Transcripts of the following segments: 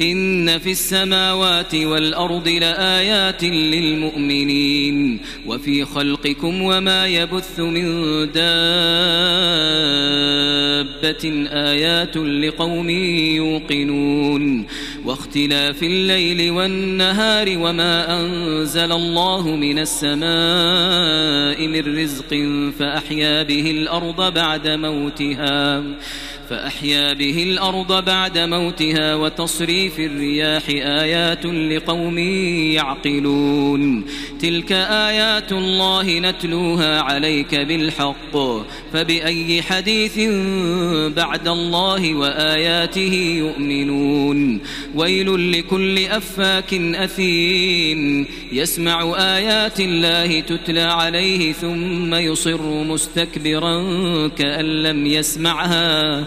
إن في السماوات والأرض لآيات للمؤمنين وفي خلقكم وما يبث من دابة آيات لقوم يوقنون واختلاف الليل والنهار وما أنزل الله من السماء من رزق فأحيا به الأرض بعد موتها فأحيا به الأرض بعد موتها وتصريف الرياح آيات لقوم يعقلون. تلك آيات الله نتلوها عليك بالحق. فبأي حديث بعد الله وآياته يؤمنون. ويل لكل أفاك أثيم. يسمع آيات الله تتلى عليه ثم يصر مستكبرا كأن لم يسمعها.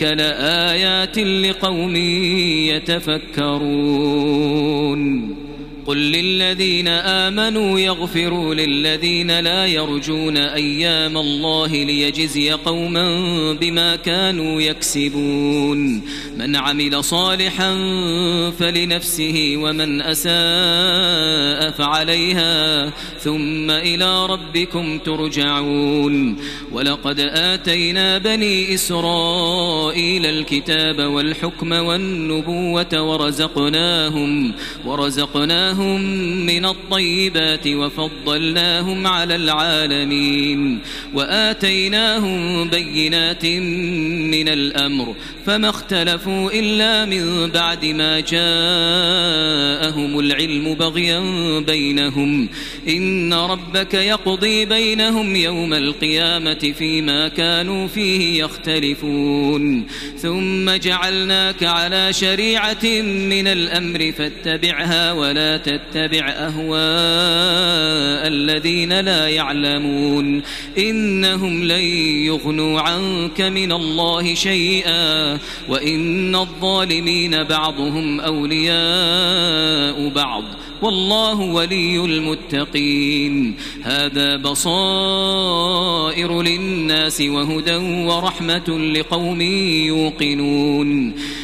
لآيات لقوم يتفكرون قل للذين آمنوا يغفروا للذين لا يرجون أيام الله ليجزي قوما بما كانوا يكسبون من عمل صالحا فلنفسه ومن أساء فعليها ثم إلى ربكم ترجعون ولقد آتينا بني إسرائيل الكتاب والحكم والنبوة ورزقناهم ورزقناهم من الطيبات وفضلناهم على العالمين وآتيناهم بينات من الأمر فما اختلفوا إلا من بعد ما جاءهم العلم بغيا بينهم إن ربك يقضي بينهم يوم القيامة فيما كانوا فيه يختلفون ثم جعلناك على شريعة من الأمر فاتبعها ولا تتبع أهواء الذين لا يعلمون إنهم لن يغنوا عنك من الله شيئا وإن الظالمين بعضهم أولياء بعض والله ولي المتقين هذا بصائر للناس وهدى ورحمة لقوم يوقنون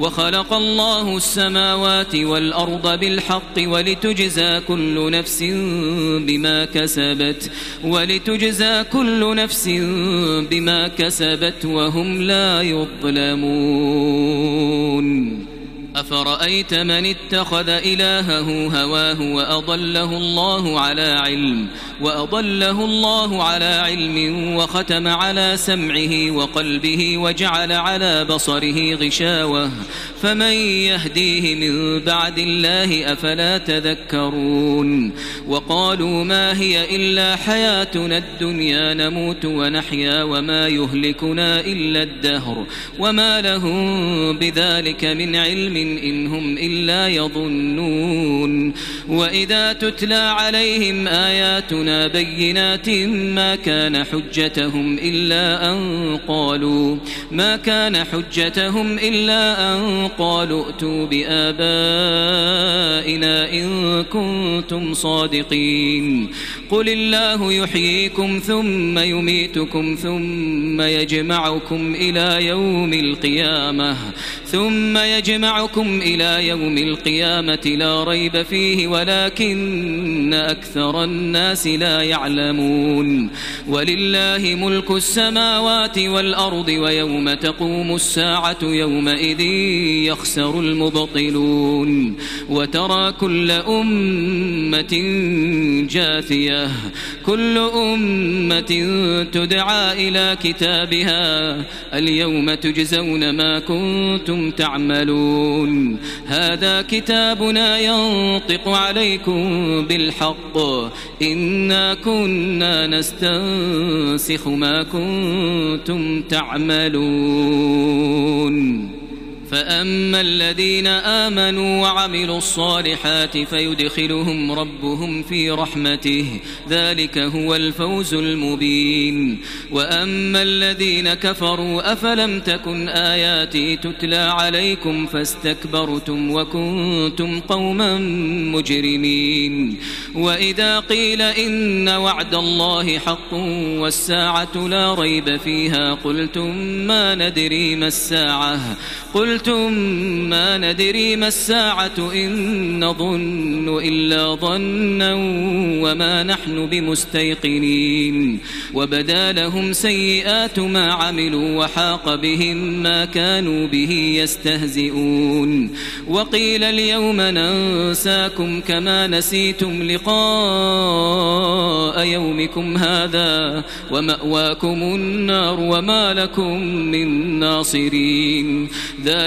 وخلق الله السماوات والأرض بالحق ولتجزى كل نفس بما كسبت ولتجزى كل نفس بما كسبت وهم لا يظلمون أفرأيت من اتخذ إلهه هواه وأضله الله على علم وأضله الله على علم وختم على سمعه وقلبه وجعل على بصره غشاوة. فمن يهديه من بعد الله أفلا تذكرون؟ وقالوا ما هي إلا حياتنا الدنيا نموت ونحيا وما يهلكنا إلا الدهر وما لهم بذلك من علم إن هم إلا يظنون وإذا تتلى عليهم آياتنا بينات ما كان حجتهم إلا أن قالوا ما كان حجتهم إلا أن قالوا ائتوا بآبائنا إن كنتم صادقين قل الله يحييكم ثم يميتكم ثم يجمعكم إلى يوم القيامة ثم يجمعكم إلى يوم القيامة لا ريب فيه ولكن أكثر الناس لا يعلمون. ولله ملك السماوات والأرض ويوم تقوم الساعة يومئذ يخسر المبطلون. وترى كل أمة جاثية كل أمة تدعى إلى كتابها. اليوم تجزون ما كنتم تعملون. هذا كتابنا ينطق عليكم بالحق. إنا كنا نستنسخ ما كنتم تعملون. فأما الذين آمنوا وعملوا الصالحات فيدخلهم ربهم في رحمته ذلك هو الفوز المبين. وأما الذين كفروا أفلم تكن آياتي تتلى عليكم فاستكبرتم وكنتم قوما مجرمين. وإذا قيل إن وعد الله حق والساعة لا ريب فيها قلتم ما ندري ما الساعة قلتم ما ندري ما الساعة إن نظن إلا ظنا وما نحن بمستيقنين وبدا لهم سيئات ما عملوا وحاق بهم ما كانوا به يستهزئون وقيل اليوم ننساكم كما نسيتم لقاء يومكم هذا ومأواكم النار وما لكم من ناصرين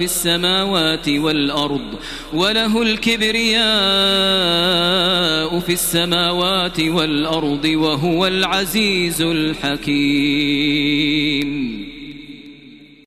في السماوات والأرض وله الكبرياء في السماوات والأرض وهو العزيز الحكيم.